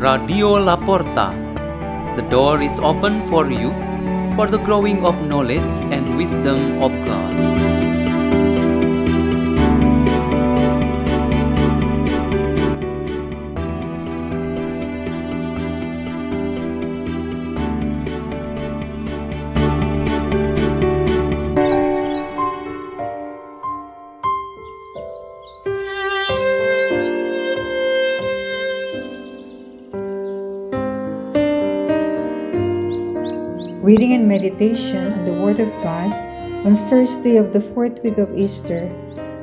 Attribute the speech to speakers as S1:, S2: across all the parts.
S1: Radio La Porta. The door is open for you for the growing of knowledge and wisdom of God.
S2: Reading and meditation on the Word of God on Thursday of the fourth week of Easter,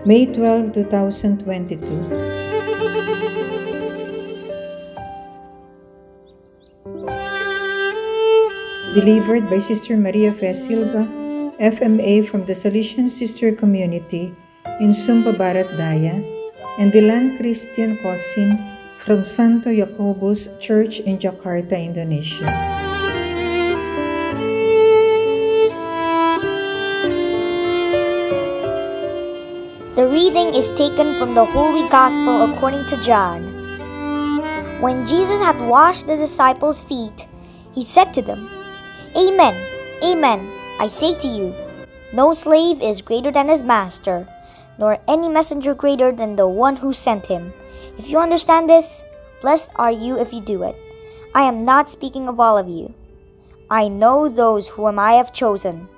S2: May 12, 2022. Delivered by Sister Maria Fe Silva, FMA from the Salesian Sister Community in Sumba Barat Daya, and Dylan Christian Kosim from Santo Yakobus Church in Jakarta, Indonesia.
S3: The reading is taken from the Holy Gospel according to John. When Jesus had washed the disciples' feet, he said to them, Amen, Amen, I say to you, no slave is greater than his master, nor any messenger greater than the one who sent him. If you understand this, blessed are you if you do it. I am not speaking of all of you. I know those whom I have chosen.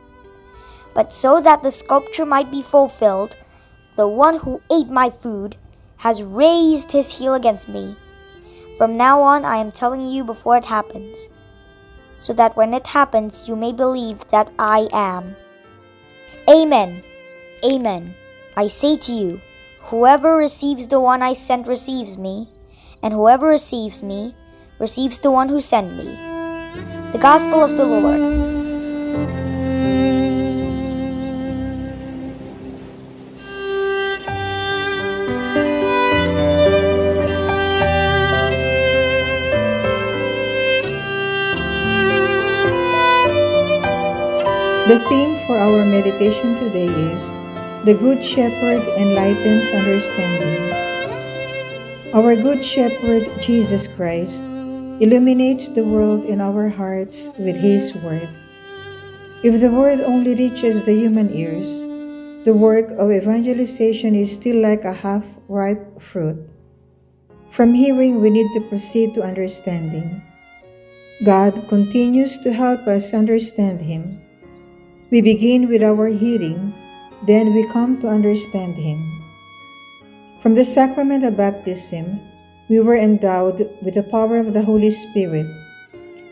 S3: But so that the scripture might be fulfilled, the one who ate my food has raised his heel against me. From now on, I am telling you before it happens, so that when it happens, you may believe that I am. Amen. Amen. I say to you, whoever receives the one I sent receives me, and whoever receives me receives the one who sent me. The Gospel of the Lord.
S2: The theme for our meditation today is The Good Shepherd Enlightens Understanding. Our Good Shepherd, Jesus Christ, illuminates the world in our hearts with His Word. If the Word only reaches the human ears, the work of evangelization is still like a half ripe fruit. From hearing, we need to proceed to understanding. God continues to help us understand Him. We begin with our hearing, then we come to understand Him. From the sacrament of baptism, we were endowed with the power of the Holy Spirit,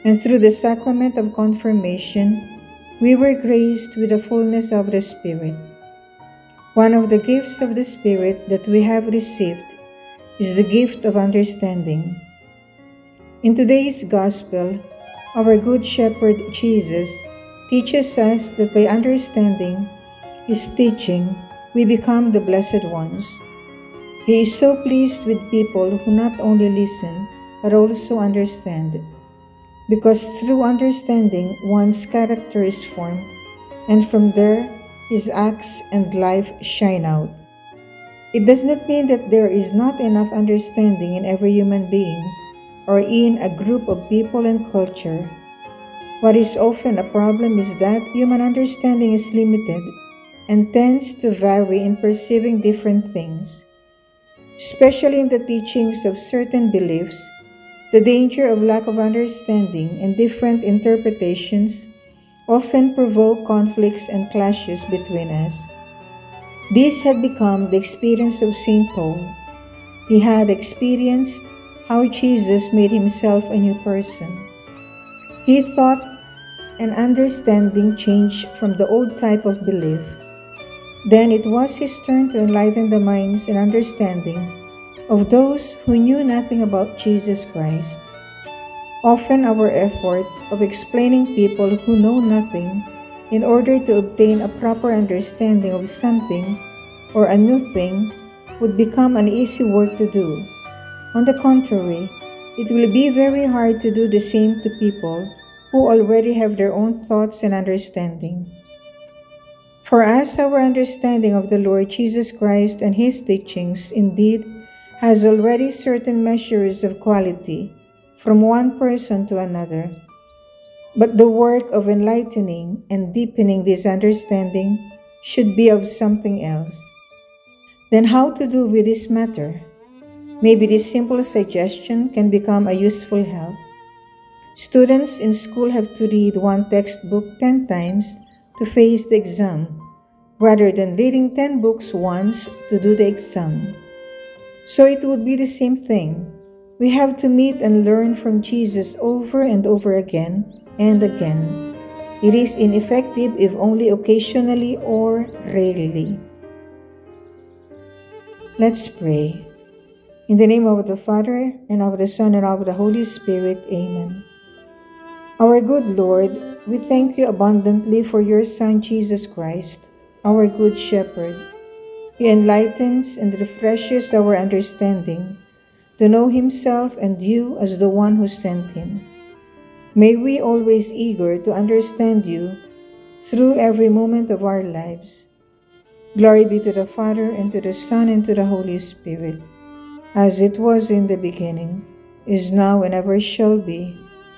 S2: and through the sacrament of confirmation, we were graced with the fullness of the Spirit. One of the gifts of the Spirit that we have received is the gift of understanding. In today's Gospel, our Good Shepherd Jesus teaches us that by understanding His teaching, we become the blessed ones. He is so pleased with people who not only listen but also understand, because through understanding one's character is formed, and from there his acts and life shine out. It does not mean that there is not enough understanding in every human being or in a group of people and culture. What is often a problem is that human understanding is limited and tends to vary in perceiving different things. Especially in the teachings of certain beliefs, the danger of lack of understanding and different interpretations often provoke conflicts and clashes between us. This had become the experience of St. Paul. He had experienced how Jesus made himself a new person. He thought and understanding changed from the old type of belief. Then it was his turn to enlighten the minds and understanding of those who knew nothing about Jesus Christ. Often our effort of explaining people who know nothing in order to obtain a proper understanding of something or a new thing would become an easy work to do. On the contrary, it will be very hard to do the same to people who already have their own thoughts and understanding. For as our understanding of the Lord Jesus Christ and His teachings indeed has already certain measures of quality, from one person to another, but the work of enlightening and deepening this understanding should be of something else. Then, how to do with this matter? Maybe this simple suggestion can become a useful help. Students in school have to read one textbook 10 times to face the exam, rather than reading 10 books once to do the exam. So it would be the same thing. We have to meet and learn from Jesus over and over again and again. It is ineffective if only occasionally or rarely. Let's pray. In the name of the Father, and of the Son, and of the Holy Spirit, Amen. Our good Lord, we thank you abundantly for your Son, Jesus Christ, our Good Shepherd. He enlightens and refreshes our understanding to know Himself and you as the one who sent Him. May we always eager to understand you through every moment of our lives. Glory be to the Father, and to the Son, and to the Holy Spirit, as it was in the beginning, is now, and ever shall be,